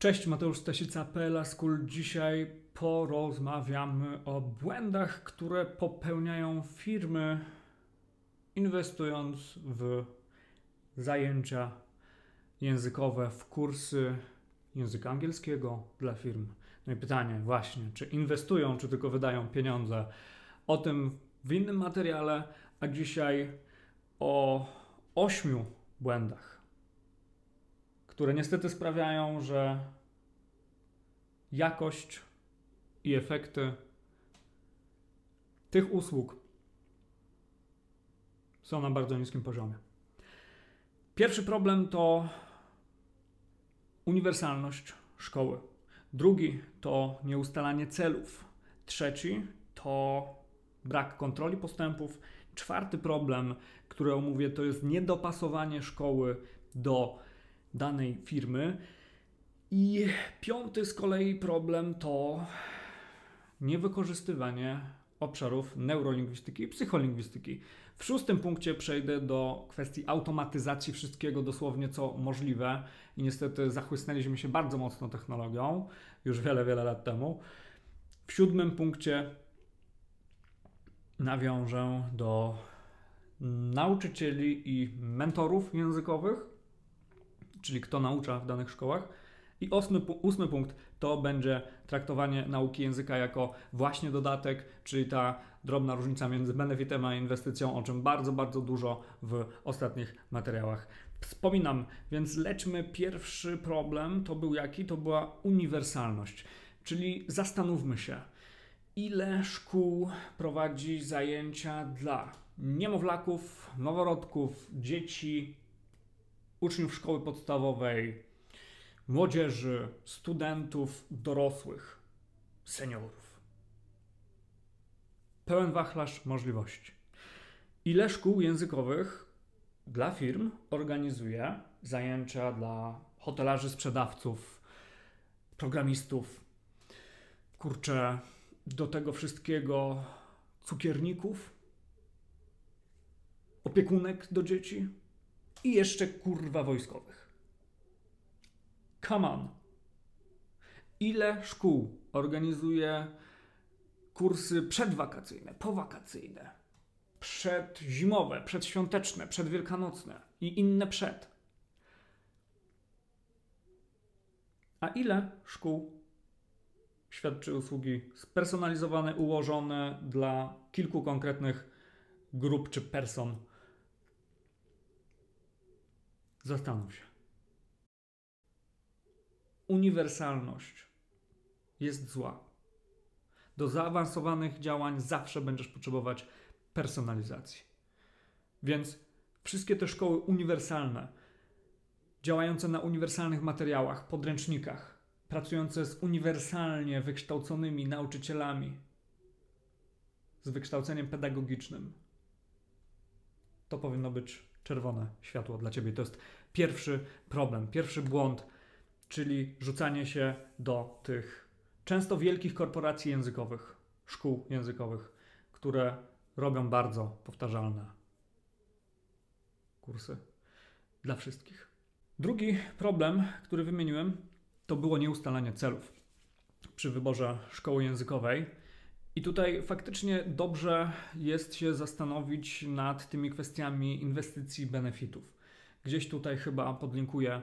Cześć, Mateusz Stasica, PLA School. Dzisiaj porozmawiamy o błędach, które popełniają firmy inwestując w zajęcia językowe, w kursy języka angielskiego dla firm. No i pytanie właśnie, czy inwestują, czy tylko wydają pieniądze. O tym w innym materiale, a dzisiaj o ośmiu błędach, które niestety sprawiają, że jakość i efekty tych usług są na bardzo niskim poziomie. Pierwszy problem to uniwersalność szkoły. Drugi to nieustalanie celów. Trzeci to brak kontroli postępów. Czwarty problem, który omówię, to jest niedopasowanie szkoły do danej firmy. I piąty z kolei problem to niewykorzystywanie obszarów neurolingwistyki i psycholingwistyki. W szóstym punkcie przejdę do kwestii automatyzacji wszystkiego dosłownie co możliwe i niestety zachłysnęliśmy się bardzo mocno technologią już wiele, wiele lat temu. W siódmym punkcie nawiążę do nauczycieli i mentorów językowych, czyli kto naucza w danych szkołach. I ósmy, ósmy punkt to będzie traktowanie nauki języka jako właśnie dodatek, czyli ta drobna różnica między benefitem a inwestycją, o czym bardzo, bardzo dużo w ostatnich materiałach wspominam. Więc leczmy pierwszy problem, to był jaki? To była uniwersalność. Czyli zastanówmy się, ile szkół prowadzi zajęcia dla niemowlaków, noworodków, dzieci, uczniów szkoły podstawowej, młodzieży, studentów, dorosłych, seniorów. Pełen wachlarz możliwości. Ile szkół językowych dla firm organizuje zajęcia dla hotelarzy, sprzedawców, programistów, kurczę, do tego wszystkiego cukierników, opiekunek do dzieci i jeszcze kurwa wojskowych. Come on. Ile szkół organizuje kursy przedwakacyjne, powakacyjne, przedzimowe, przedświąteczne, przedwielkanocne i inne przed? A ile szkół świadczy usługi spersonalizowane, ułożone dla kilku konkretnych grup czy person? Zastanów się uniwersalność jest zła. Do zaawansowanych działań zawsze będziesz potrzebować personalizacji. Więc wszystkie te szkoły uniwersalne, działające na uniwersalnych materiałach, podręcznikach, pracujące z uniwersalnie wykształconymi nauczycielami, z wykształceniem pedagogicznym, to powinno być czerwone światło dla ciebie. To jest pierwszy problem, pierwszy błąd czyli rzucanie się do tych często wielkich korporacji językowych, szkół językowych, które robią bardzo powtarzalne kursy dla wszystkich. Drugi problem, który wymieniłem, to było nieustalanie celów przy wyborze szkoły językowej. I tutaj faktycznie dobrze jest się zastanowić nad tymi kwestiami inwestycji, benefitów. Gdzieś tutaj chyba podlinkuję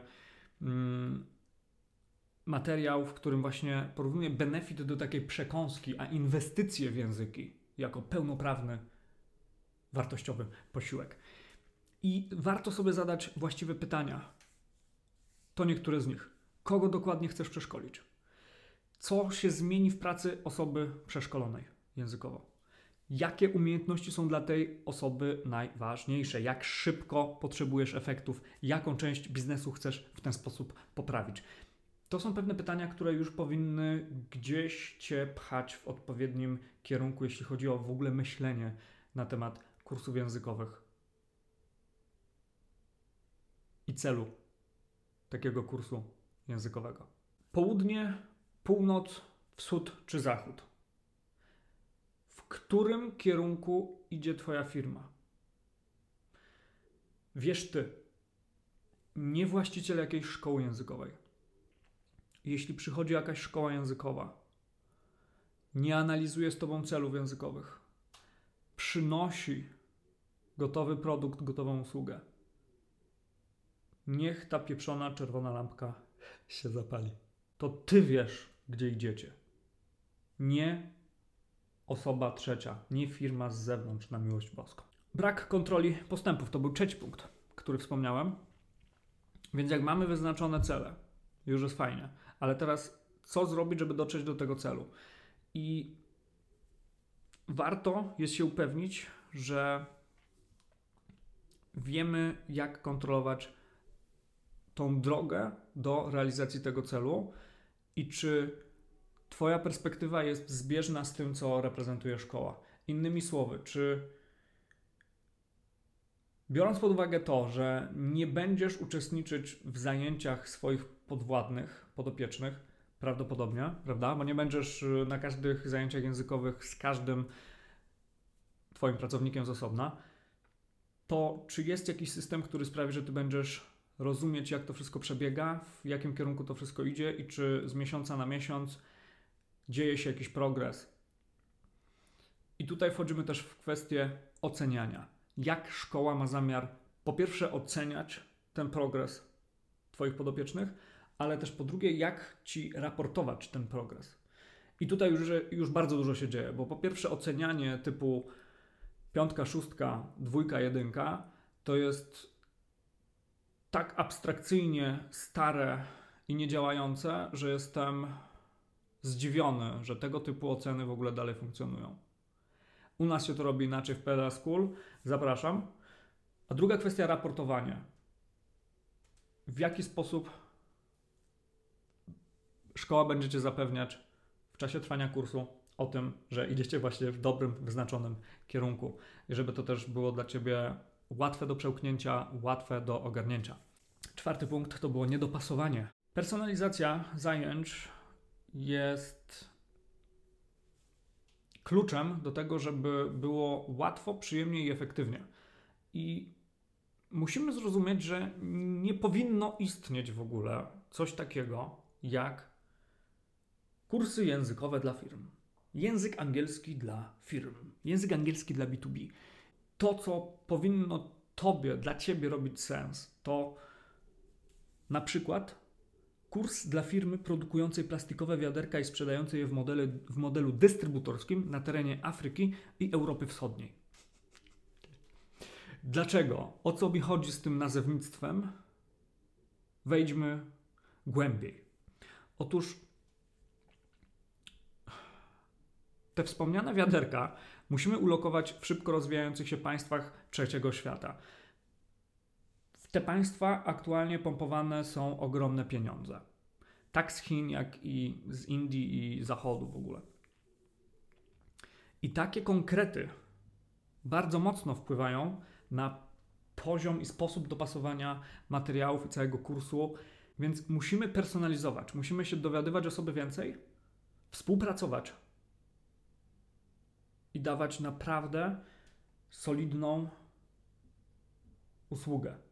mm, materiał, w którym właśnie porównuję benefit do takiej przekąski, a inwestycje w języki jako pełnoprawny, wartościowy posiłek. I warto sobie zadać właściwe pytania. To niektóre z nich. Kogo dokładnie chcesz przeszkolić? Co się zmieni w pracy osoby przeszkolonej językowo? Jakie umiejętności są dla tej osoby najważniejsze? Jak szybko potrzebujesz efektów? Jaką część biznesu chcesz w ten sposób poprawić? To są pewne pytania, które już powinny gdzieś Cię pchać w odpowiednim kierunku, jeśli chodzi o w ogóle myślenie na temat kursów językowych i celu takiego kursu językowego. Południe, północ, wschód czy zachód? W którym kierunku idzie Twoja firma? Wiesz Ty, nie właściciel jakiejś szkoły językowej jeśli przychodzi jakaś szkoła językowa, nie analizuje z tobą celów językowych, przynosi gotowy produkt, gotową usługę, niech ta pieprzona czerwona lampka się zapali. To ty wiesz, gdzie idziecie. Nie osoba trzecia, nie firma z zewnątrz na miłość boską. Brak kontroli postępów to był trzeci punkt, który wspomniałem. Więc jak mamy wyznaczone cele, już jest fajnie, ale teraz co zrobić, żeby dotrzeć do tego celu? I warto jest się upewnić, że wiemy, jak kontrolować tą drogę do realizacji tego celu i czy Twoja perspektywa jest zbieżna z tym, co reprezentuje szkoła. Innymi słowy, czy biorąc pod uwagę to, że nie będziesz uczestniczyć w zajęciach swoich podwładnych, podopiecznych, prawdopodobnie, prawda? Bo nie będziesz y, na każdych zajęciach językowych z każdym Twoim pracownikiem z osobna, to czy jest jakiś system, który sprawi, że Ty będziesz rozumieć, jak to wszystko przebiega, w jakim kierunku to wszystko idzie i czy z miesiąca na miesiąc dzieje się jakiś progres. I tutaj wchodzimy też w kwestię oceniania. Jak szkoła ma zamiar po pierwsze oceniać ten progres Twoich podopiecznych, ale też po drugie, jak Ci raportować ten progres. I tutaj już, już bardzo dużo się dzieje, bo po pierwsze ocenianie typu piątka, szóstka, dwójka, jedynka to jest tak abstrakcyjnie stare i niedziałające, że jestem zdziwiony, że tego typu oceny w ogóle dalej funkcjonują. U nas się to robi inaczej w PLA School. Zapraszam. A druga kwestia raportowanie. W jaki sposób szkoła będziecie zapewniać w czasie trwania kursu o tym, że idziecie właśnie w dobrym, wyznaczonym kierunku i żeby to też było dla Ciebie łatwe do przełknięcia, łatwe do ogarnięcia. Czwarty punkt to było niedopasowanie. Personalizacja zajęć jest kluczem do tego, żeby było łatwo, przyjemnie i efektywnie. I musimy zrozumieć, że nie powinno istnieć w ogóle coś takiego jak kursy językowe dla firm. Język angielski dla firm, język angielski dla B2B. To, co powinno Tobie, dla Ciebie robić sens, to na przykład kurs dla firmy produkującej plastikowe wiaderka i sprzedającej je w, modele, w modelu dystrybutorskim na terenie Afryki i Europy Wschodniej. Dlaczego? O co mi chodzi z tym nazewnictwem? Wejdźmy głębiej. Otóż te wspomniane wiaderka musimy ulokować w szybko rozwijających się państwach trzeciego świata te państwa aktualnie pompowane są ogromne pieniądze. Tak z Chin, jak i z Indii i Zachodu w ogóle. I takie konkrety bardzo mocno wpływają na poziom i sposób dopasowania materiałów i całego kursu, więc musimy personalizować, musimy się dowiadywać o sobie więcej, współpracować i dawać naprawdę solidną usługę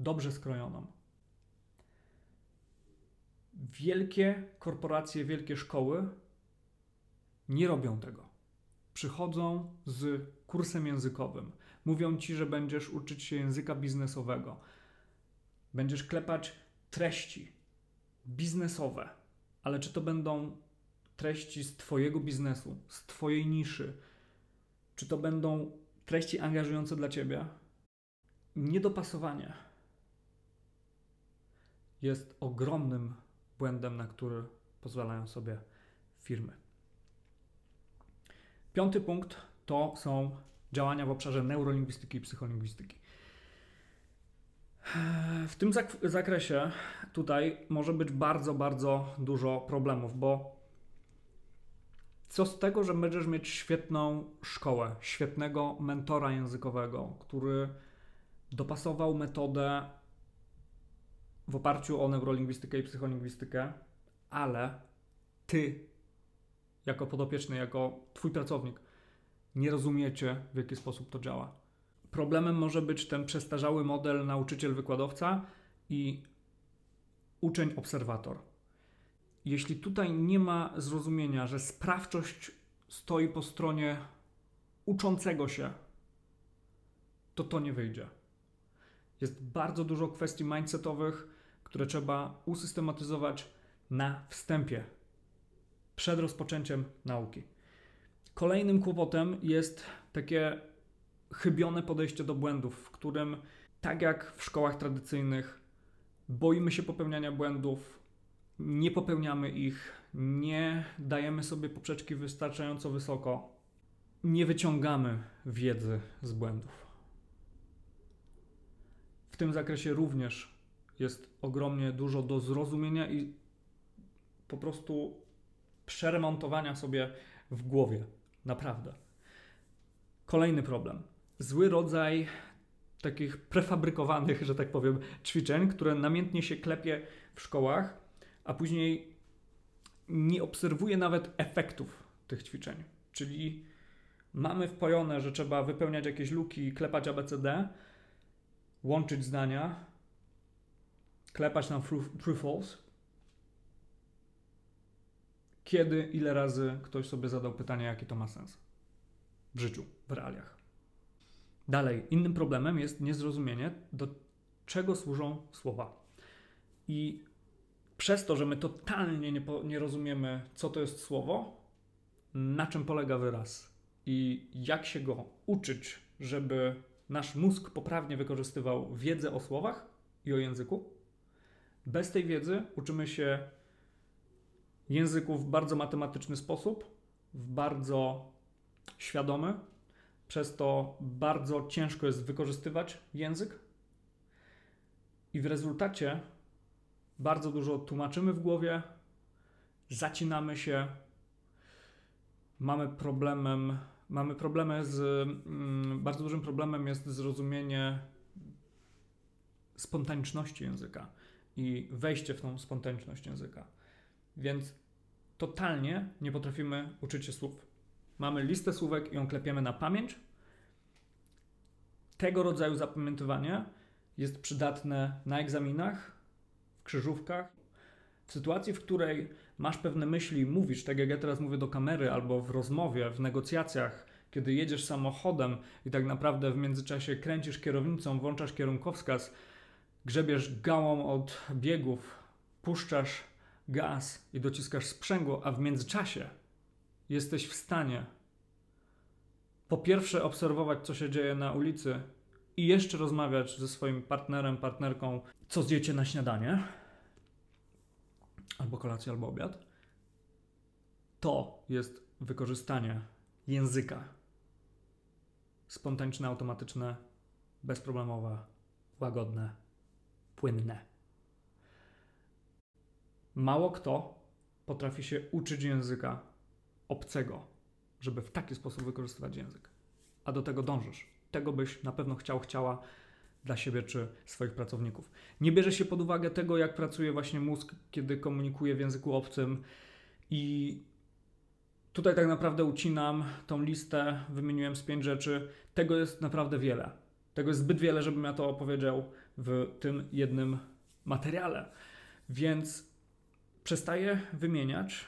dobrze skrojoną. Wielkie korporacje, wielkie szkoły nie robią tego. Przychodzą z kursem językowym. Mówią ci, że będziesz uczyć się języka biznesowego. Będziesz klepać treści biznesowe, ale czy to będą treści z Twojego biznesu, z Twojej niszy, czy to będą treści angażujące dla Ciebie? Niedopasowanie jest ogromnym błędem, na który pozwalają sobie firmy. Piąty punkt to są działania w obszarze neurolingwistyki i psycholingwistyki. W tym zak zakresie tutaj może być bardzo, bardzo dużo problemów, bo co z tego, że będziesz mieć świetną szkołę, świetnego mentora językowego, który dopasował metodę w oparciu o neurolingwistykę i psycholingwistykę, ale ty, jako podopieczny, jako twój pracownik, nie rozumiecie, w jaki sposób to działa. Problemem może być ten przestarzały model nauczyciel-wykładowca i uczeń-obserwator. jeśli tutaj nie ma zrozumienia, że sprawczość stoi po stronie uczącego się, to to nie wyjdzie. Jest bardzo dużo kwestii mindsetowych, które trzeba usystematyzować na wstępie, przed rozpoczęciem nauki. Kolejnym kłopotem jest takie chybione podejście do błędów, w którym, tak jak w szkołach tradycyjnych, boimy się popełniania błędów, nie popełniamy ich, nie dajemy sobie poprzeczki wystarczająco wysoko, nie wyciągamy wiedzy z błędów. W tym zakresie również jest ogromnie dużo do zrozumienia i po prostu przeremontowania sobie w głowie. Naprawdę. Kolejny problem. Zły rodzaj takich prefabrykowanych, że tak powiem, ćwiczeń, które namiętnie się klepie w szkołach, a później nie obserwuje nawet efektów tych ćwiczeń. Czyli mamy wpojone, że trzeba wypełniać jakieś luki, klepać ABCD, łączyć zdania, klepać nam true, true false. Kiedy, ile razy ktoś sobie zadał pytanie, jaki to ma sens w życiu, w realiach. Dalej, innym problemem jest niezrozumienie, do czego służą słowa. I przez to, że my totalnie nie, po, nie rozumiemy, co to jest słowo, na czym polega wyraz i jak się go uczyć, żeby nasz mózg poprawnie wykorzystywał wiedzę o słowach i o języku. Bez tej wiedzy uczymy się języku w bardzo matematyczny sposób, w bardzo świadomy, przez to bardzo ciężko jest wykorzystywać język. I w rezultacie bardzo dużo tłumaczymy w głowie, zacinamy się, mamy problemem, mamy problemy z, mm, bardzo dużym problemem jest zrozumienie spontaniczności języka i wejście w tą spontaniczność języka. Więc totalnie nie potrafimy uczyć się słów. Mamy listę słówek i ją klepiemy na pamięć. Tego rodzaju zapamiętywanie jest przydatne na egzaminach, w krzyżówkach. W sytuacji, w której masz pewne myśli mówisz, tak jak ja teraz mówię do kamery, albo w rozmowie, w negocjacjach, kiedy jedziesz samochodem i tak naprawdę w międzyczasie kręcisz kierownicą, włączasz kierunkowskaz, grzebiesz gałą od biegów, puszczasz gaz i dociskasz sprzęgło, a w międzyczasie jesteś w stanie po pierwsze obserwować, co się dzieje na ulicy i jeszcze rozmawiać ze swoim partnerem, partnerką, co zjecie na śniadanie, albo kolację, albo obiad, to jest wykorzystanie języka. Spontaniczne, automatyczne, bezproblemowe, łagodne, płynne. Mało kto potrafi się uczyć języka obcego, żeby w taki sposób wykorzystywać język. A do tego dążysz. Tego byś na pewno chciał, chciała dla siebie czy swoich pracowników. Nie bierze się pod uwagę tego, jak pracuje właśnie mózg, kiedy komunikuje w języku obcym i tutaj tak naprawdę ucinam tą listę, wymieniłem z pięć rzeczy. Tego jest naprawdę wiele. Tego jest zbyt wiele, żebym ja to opowiedział w tym jednym materiale. Więc przestaję wymieniać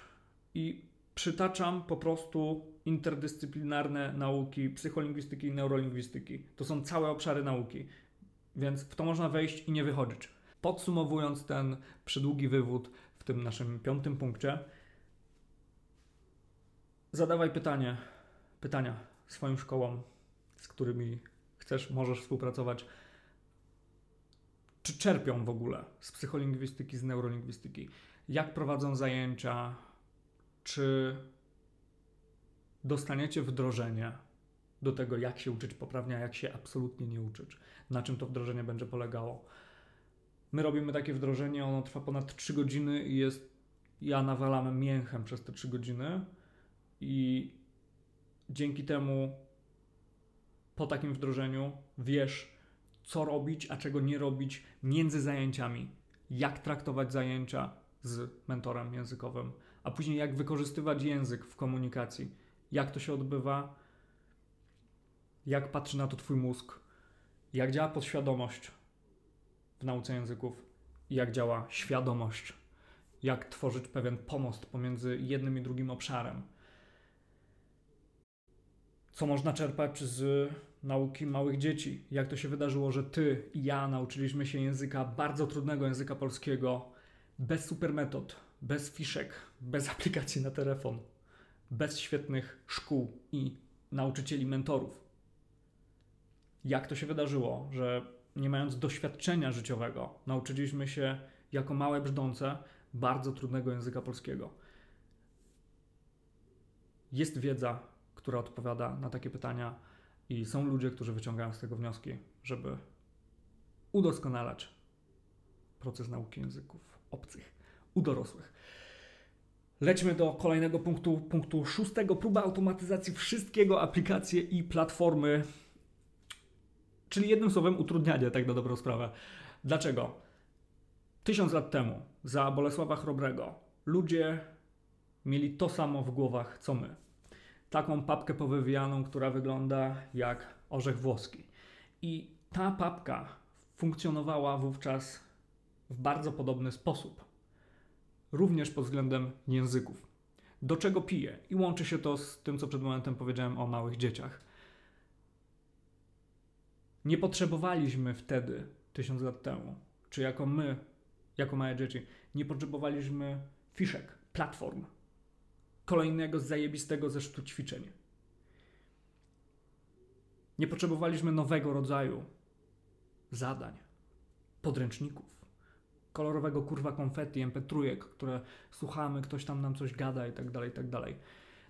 i przytaczam po prostu interdyscyplinarne nauki psycholingwistyki i neurolingwistyki. To są całe obszary nauki, więc w to można wejść i nie wychodzić. Podsumowując ten przydługi wywód w tym naszym piątym punkcie, zadawaj pytanie, pytania swoim szkołom, z którymi chcesz, możesz współpracować. Czy czerpią w ogóle z psycholingwistyki, z neurolingwistyki? Jak prowadzą zajęcia? czy dostaniecie wdrożenie do tego, jak się uczyć poprawnie, a jak się absolutnie nie uczyć, na czym to wdrożenie będzie polegało. My robimy takie wdrożenie, ono trwa ponad 3 godziny i jest, ja nawalam mięchem przez te 3 godziny i dzięki temu po takim wdrożeniu wiesz, co robić, a czego nie robić między zajęciami, jak traktować zajęcia z mentorem językowym, a później jak wykorzystywać język w komunikacji, jak to się odbywa, jak patrzy na to Twój mózg, jak działa podświadomość w nauce języków? Jak działa świadomość? Jak tworzyć pewien pomost pomiędzy jednym i drugim obszarem. Co można czerpać z nauki małych dzieci? Jak to się wydarzyło, że ty i ja nauczyliśmy się języka, bardzo trudnego języka polskiego, bez supermetod, bez fiszek, bez aplikacji na telefon, bez świetnych szkół i nauczycieli, mentorów? Jak to się wydarzyło, że nie mając doświadczenia życiowego, nauczyliśmy się jako małe brzdące bardzo trudnego języka polskiego. Jest wiedza, która odpowiada na takie pytania, i są ludzie, którzy wyciągają z tego wnioski, żeby udoskonalać proces nauki języków obcych u dorosłych. Lećmy do kolejnego punktu, punktu szóstego. Próba automatyzacji wszystkiego, aplikacje i platformy, czyli jednym słowem utrudnianie, tak na dobrą sprawę. Dlaczego? Tysiąc lat temu, za Bolesława Chrobrego, ludzie mieli to samo w głowach, co my. Taką papkę powywijaną, która wygląda jak orzech włoski. I ta papka funkcjonowała wówczas w bardzo podobny sposób. Również pod względem języków. Do czego pije? I łączy się to z tym, co przed momentem powiedziałem o małych dzieciach. Nie potrzebowaliśmy wtedy, tysiąc lat temu, czy jako my jako małe dzieci. Nie potrzebowaliśmy fiszek, platform, kolejnego zajebistego zesztu ćwiczeń. Nie potrzebowaliśmy nowego rodzaju zadań, podręczników, kolorowego kurwa konfetti, mp3, które słuchamy, ktoś tam nam coś gada i tak dalej, i tak dalej.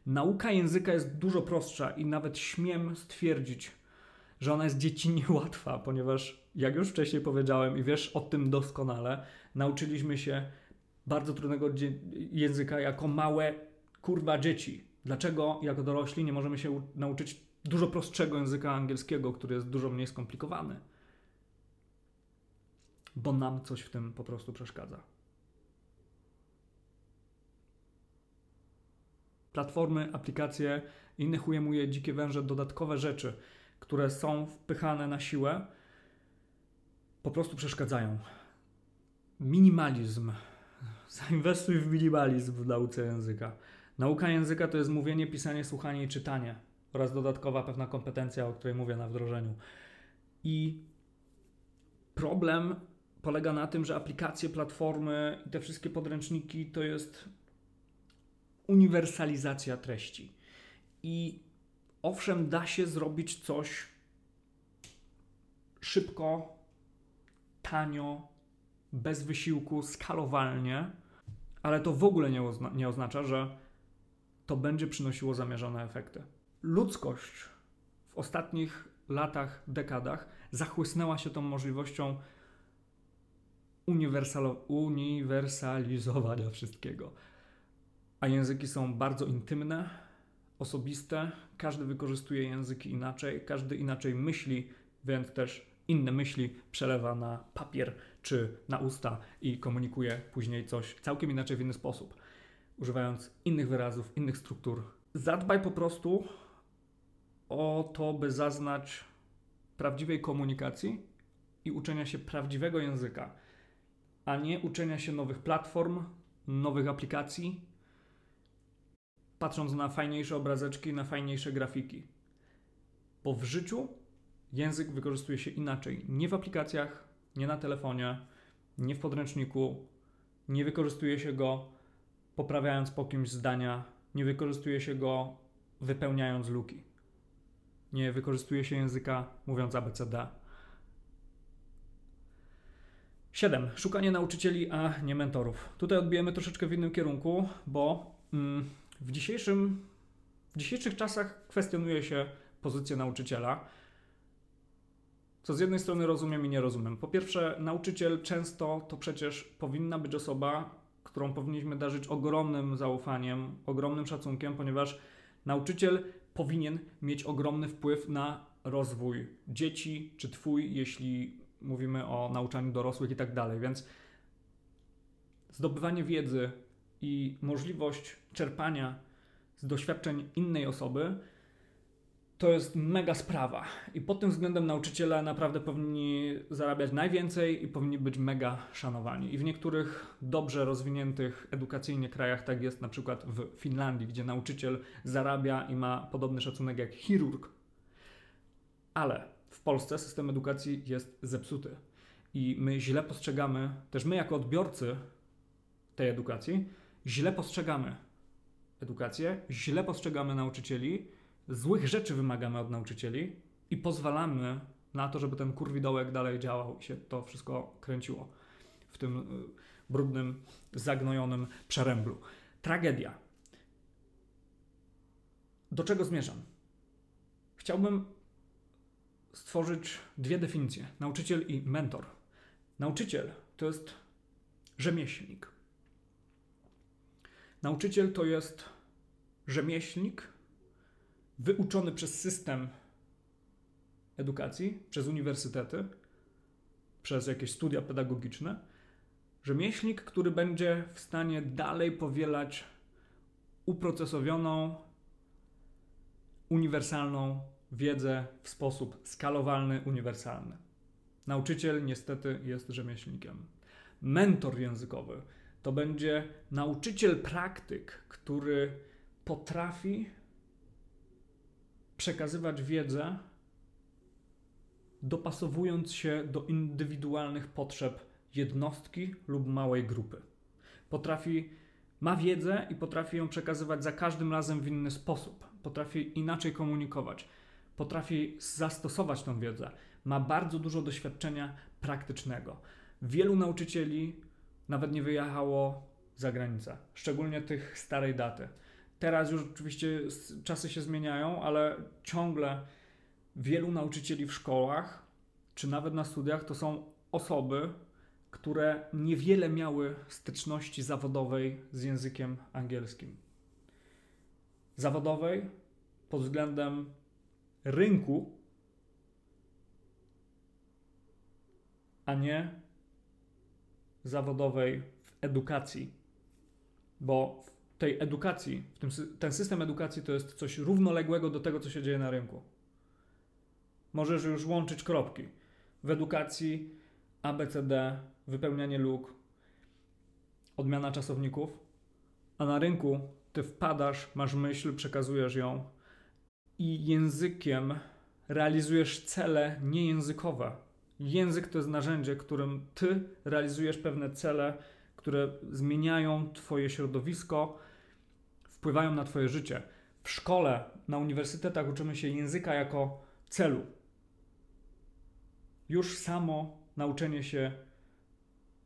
Nauka języka jest dużo prostsza i nawet śmiem stwierdzić, że ona jest dziecinnie łatwa, ponieważ jak już wcześniej powiedziałem i wiesz o tym doskonale, nauczyliśmy się bardzo trudnego języka jako małe kurwa dzieci. Dlaczego jako dorośli nie możemy się nauczyć dużo prostszego języka angielskiego, który jest dużo mniej skomplikowany? Bo nam coś w tym po prostu przeszkadza. Platformy, aplikacje, innych ujemuje dzikie węże, dodatkowe rzeczy, które są wpychane na siłę, po prostu przeszkadzają. Minimalizm. Zainwestuj w minimalizm w nauce języka. Nauka języka to jest mówienie, pisanie, słuchanie i czytanie oraz dodatkowa pewna kompetencja, o której mówię na wdrożeniu. I problem polega na tym, że aplikacje, platformy i te wszystkie podręczniki to jest uniwersalizacja treści. I owszem, da się zrobić coś szybko, tanio, bez wysiłku, skalowalnie, ale to w ogóle nie, ozna nie oznacza, że to będzie przynosiło zamierzone efekty. Ludzkość w ostatnich latach, dekadach zachłysnęła się tą możliwością uniwersalizowania wszystkiego. A języki są bardzo intymne, osobiste, każdy wykorzystuje języki inaczej, każdy inaczej myśli, więc też inne myśli przelewa na papier czy na usta i komunikuje później coś całkiem inaczej w inny sposób, używając innych wyrazów, innych struktur. Zadbaj po prostu o to, by zaznać prawdziwej komunikacji i uczenia się prawdziwego języka, a nie uczenia się nowych platform, nowych aplikacji, patrząc na fajniejsze obrazeczki, na fajniejsze grafiki. Bo w życiu język wykorzystuje się inaczej. Nie w aplikacjach, nie na telefonie, nie w podręczniku, nie wykorzystuje się go poprawiając po kimś zdania, nie wykorzystuje się go wypełniając luki. Nie wykorzystuje się języka mówiąc ABCD. 7. Szukanie nauczycieli, a nie mentorów. Tutaj odbijemy troszeczkę w innym kierunku, bo mm, w, dzisiejszym, w dzisiejszych czasach kwestionuje się pozycję nauczyciela co z jednej strony rozumiem i nie rozumiem. Po pierwsze, nauczyciel często to przecież powinna być osoba, którą powinniśmy darzyć ogromnym zaufaniem, ogromnym szacunkiem, ponieważ nauczyciel powinien mieć ogromny wpływ na rozwój dzieci czy twój, jeśli mówimy o nauczaniu dorosłych i tak dalej. Więc zdobywanie wiedzy i możliwość czerpania z doświadczeń innej osoby to jest mega sprawa. I pod tym względem nauczyciele naprawdę powinni zarabiać najwięcej i powinni być mega szanowani. I w niektórych dobrze rozwiniętych edukacyjnie krajach tak jest, na przykład w Finlandii, gdzie nauczyciel zarabia i ma podobny szacunek jak chirurg. Ale w Polsce system edukacji jest zepsuty. I my źle postrzegamy, też my jako odbiorcy tej edukacji, źle postrzegamy edukację, źle postrzegamy nauczycieli złych rzeczy wymagamy od nauczycieli i pozwalamy na to, żeby ten kurwidołek dalej działał i się to wszystko kręciło w tym y, brudnym, zagnojonym przeręblu. Tragedia. Do czego zmierzam? Chciałbym stworzyć dwie definicje: nauczyciel i mentor. Nauczyciel to jest rzemieślnik. Nauczyciel to jest rzemieślnik, wyuczony przez system edukacji, przez uniwersytety, przez jakieś studia pedagogiczne, rzemieślnik, który będzie w stanie dalej powielać uprocesowioną, uniwersalną wiedzę w sposób skalowalny, uniwersalny. Nauczyciel niestety jest rzemieślnikiem. Mentor językowy to będzie nauczyciel praktyk, który potrafi przekazywać wiedzę, dopasowując się do indywidualnych potrzeb jednostki lub małej grupy. Potrafi, ma wiedzę i potrafi ją przekazywać za każdym razem w inny sposób. Potrafi inaczej komunikować, potrafi zastosować tą wiedzę. Ma bardzo dużo doświadczenia praktycznego. Wielu nauczycieli nawet nie wyjechało za granicę, szczególnie tych starej daty. Teraz już oczywiście czasy się zmieniają, ale ciągle wielu nauczycieli w szkołach, czy nawet na studiach, to są osoby, które niewiele miały styczności zawodowej z językiem angielskim. Zawodowej pod względem rynku, a nie zawodowej w edukacji. Bo tej edukacji, w tym, ten system edukacji to jest coś równoległego do tego, co się dzieje na rynku. Możesz już łączyć kropki. W edukacji ABCD, wypełnianie luk, odmiana czasowników, a na rynku ty wpadasz, masz myśl, przekazujesz ją i językiem realizujesz cele niejęzykowe. Język to jest narzędzie, którym ty realizujesz pewne cele, które zmieniają twoje środowisko, wpływają na Twoje życie. W szkole, na uniwersytetach uczymy się języka jako celu. Już samo nauczenie się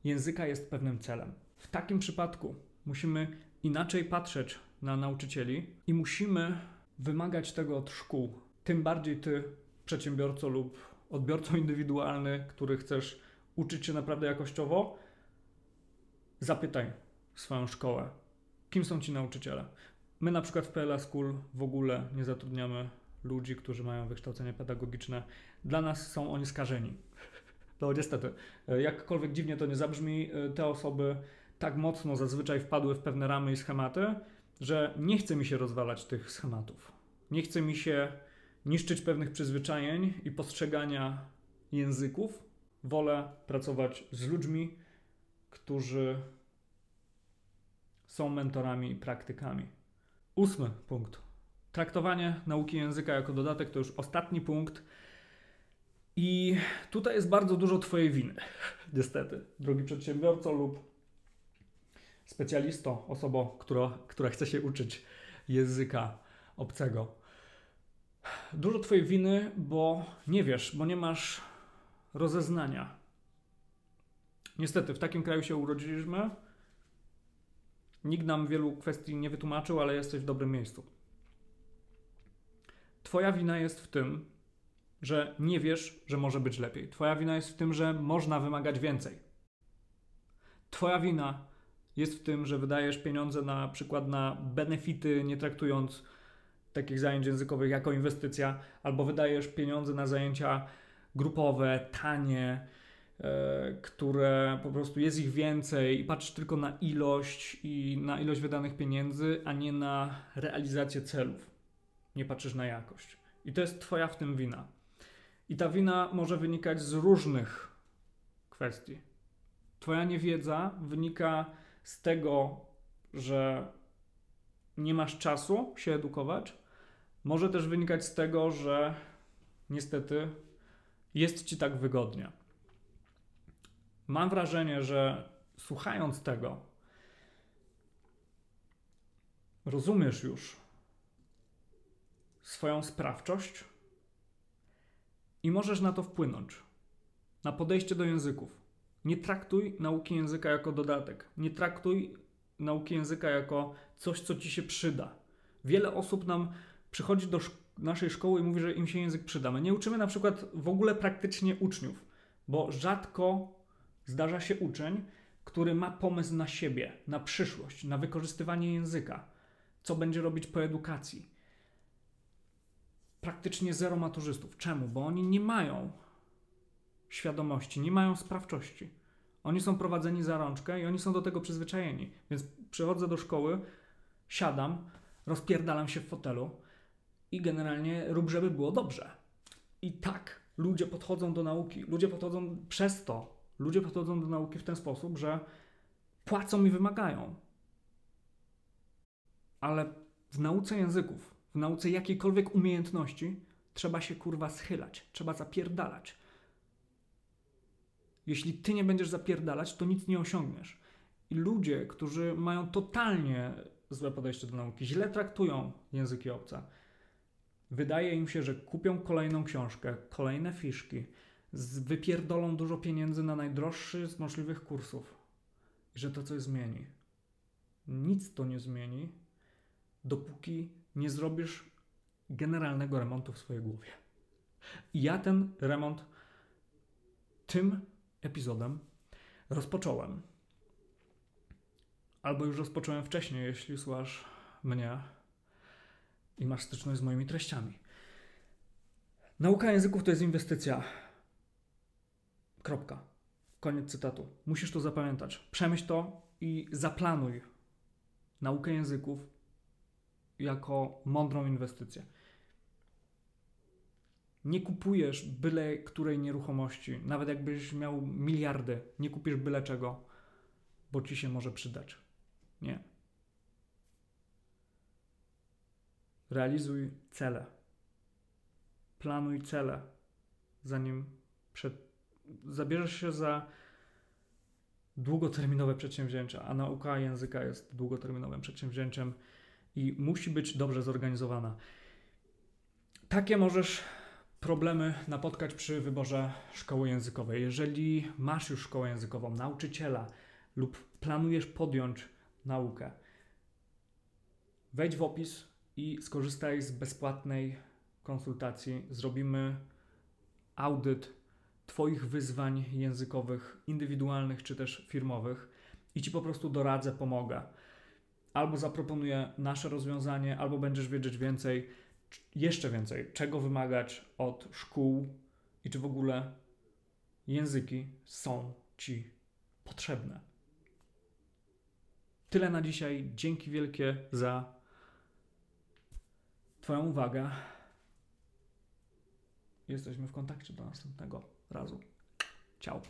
języka jest pewnym celem. W takim przypadku musimy inaczej patrzeć na nauczycieli i musimy wymagać tego od szkół. Tym bardziej ty, przedsiębiorco lub odbiorco indywidualny, który chcesz uczyć się naprawdę jakościowo, zapytaj swoją szkołę, kim są ci nauczyciele. My na przykład w PLA School w ogóle nie zatrudniamy ludzi, którzy mają wykształcenie pedagogiczne. Dla nas są oni skażeni. No niestety, jakkolwiek dziwnie to nie zabrzmi, te osoby tak mocno zazwyczaj wpadły w pewne ramy i schematy, że nie chce mi się rozwalać tych schematów. Nie chce mi się niszczyć pewnych przyzwyczajeń i postrzegania języków. Wolę pracować z ludźmi, którzy są mentorami i praktykami. Ósmy punkt. Traktowanie nauki języka jako dodatek to już ostatni punkt. I tutaj jest bardzo dużo Twojej winy, niestety, drogi przedsiębiorco lub specjalisto, osoba, która, która chce się uczyć języka obcego. Dużo Twojej winy, bo nie wiesz, bo nie masz rozeznania. Niestety, w takim kraju się urodziliśmy, Nikt nam wielu kwestii nie wytłumaczył, ale jesteś w dobrym miejscu. Twoja wina jest w tym, że nie wiesz, że może być lepiej. Twoja wina jest w tym, że można wymagać więcej. Twoja wina jest w tym, że wydajesz pieniądze na przykład na benefity, nie traktując takich zajęć językowych jako inwestycja, albo wydajesz pieniądze na zajęcia grupowe, tanie, które po prostu jest ich więcej i patrzysz tylko na ilość i na ilość wydanych pieniędzy, a nie na realizację celów. Nie patrzysz na jakość. I to jest Twoja w tym wina. I ta wina może wynikać z różnych kwestii. Twoja niewiedza wynika z tego, że nie masz czasu się edukować. Może też wynikać z tego, że niestety jest ci tak wygodnie. Mam wrażenie, że słuchając tego, rozumiesz już swoją sprawczość i możesz na to wpłynąć. Na podejście do języków. Nie traktuj nauki języka jako dodatek. Nie traktuj nauki języka jako coś, co ci się przyda. Wiele osób nam przychodzi do szk- naszej szkoły i mówi, że im się język przyda. My nie uczymy na przykład w ogóle praktycznie uczniów, bo rzadko zdarza się uczeń, który ma pomysł na siebie, na przyszłość, na wykorzystywanie języka, co będzie robić po edukacji. Praktycznie zero maturzystów. Czemu? Bo oni nie mają świadomości, nie mają sprawczości. Oni są prowadzeni za rączkę i oni są do tego przyzwyczajeni. Więc przychodzę do szkoły, siadam, rozpierdalam się w fotelu i generalnie rób, żeby było dobrze. I tak ludzie podchodzą do nauki. Ludzie podchodzą przez to, ludzie podchodzą do nauki w ten sposób, że płacą i wymagają. Ale w nauce języków, w nauce jakiejkolwiek umiejętności trzeba się kurwa schylać, trzeba zapierdalać. Jeśli ty nie będziesz zapierdalać, to nic nie osiągniesz. I ludzie, którzy mają totalnie złe podejście do nauki, źle traktują języki obce, wydaje im się, że kupią kolejną książkę, kolejne fiszki, wypierdolą dużo pieniędzy na najdroższy z możliwych kursów i że to coś zmieni. Nic to nie zmieni, dopóki nie zrobisz generalnego remontu w swojej głowie. I ja ten remont tym epizodem rozpocząłem. Albo już rozpocząłem wcześniej, jeśli słuchasz mnie i masz styczność z moimi treściami. Nauka języków to jest inwestycja. Kropka. Koniec cytatu. Musisz to zapamiętać. Przemyśl to i zaplanuj naukę języków jako mądrą inwestycję. Nie kupujesz byle której nieruchomości, nawet jakbyś miał miliardy, nie kupisz byle czego, bo ci się może przydać. Nie. Realizuj cele. Planuj cele, zanim przed... zabierzesz się za długoterminowe przedsięwzięcia, a nauka języka jest długoterminowym przedsięwzięciem i musi być dobrze zorganizowana. Takie możesz problemy napotkać przy wyborze szkoły językowej. Jeżeli masz już szkołę językową, nauczyciela lub planujesz podjąć naukę, wejdź w opis i skorzystaj z bezpłatnej konsultacji. Zrobimy audyt Twoich wyzwań językowych, indywidualnych czy też firmowych i Ci po prostu doradzę, pomogę. Albo zaproponuję nasze rozwiązanie, albo będziesz wiedzieć więcej, jeszcze więcej, czego wymagać od szkół i czy w ogóle języki są Ci potrzebne. Tyle na dzisiaj. Dzięki wielkie za Twoją uwagę. Jesteśmy w kontakcie do następnego razu. Ciao.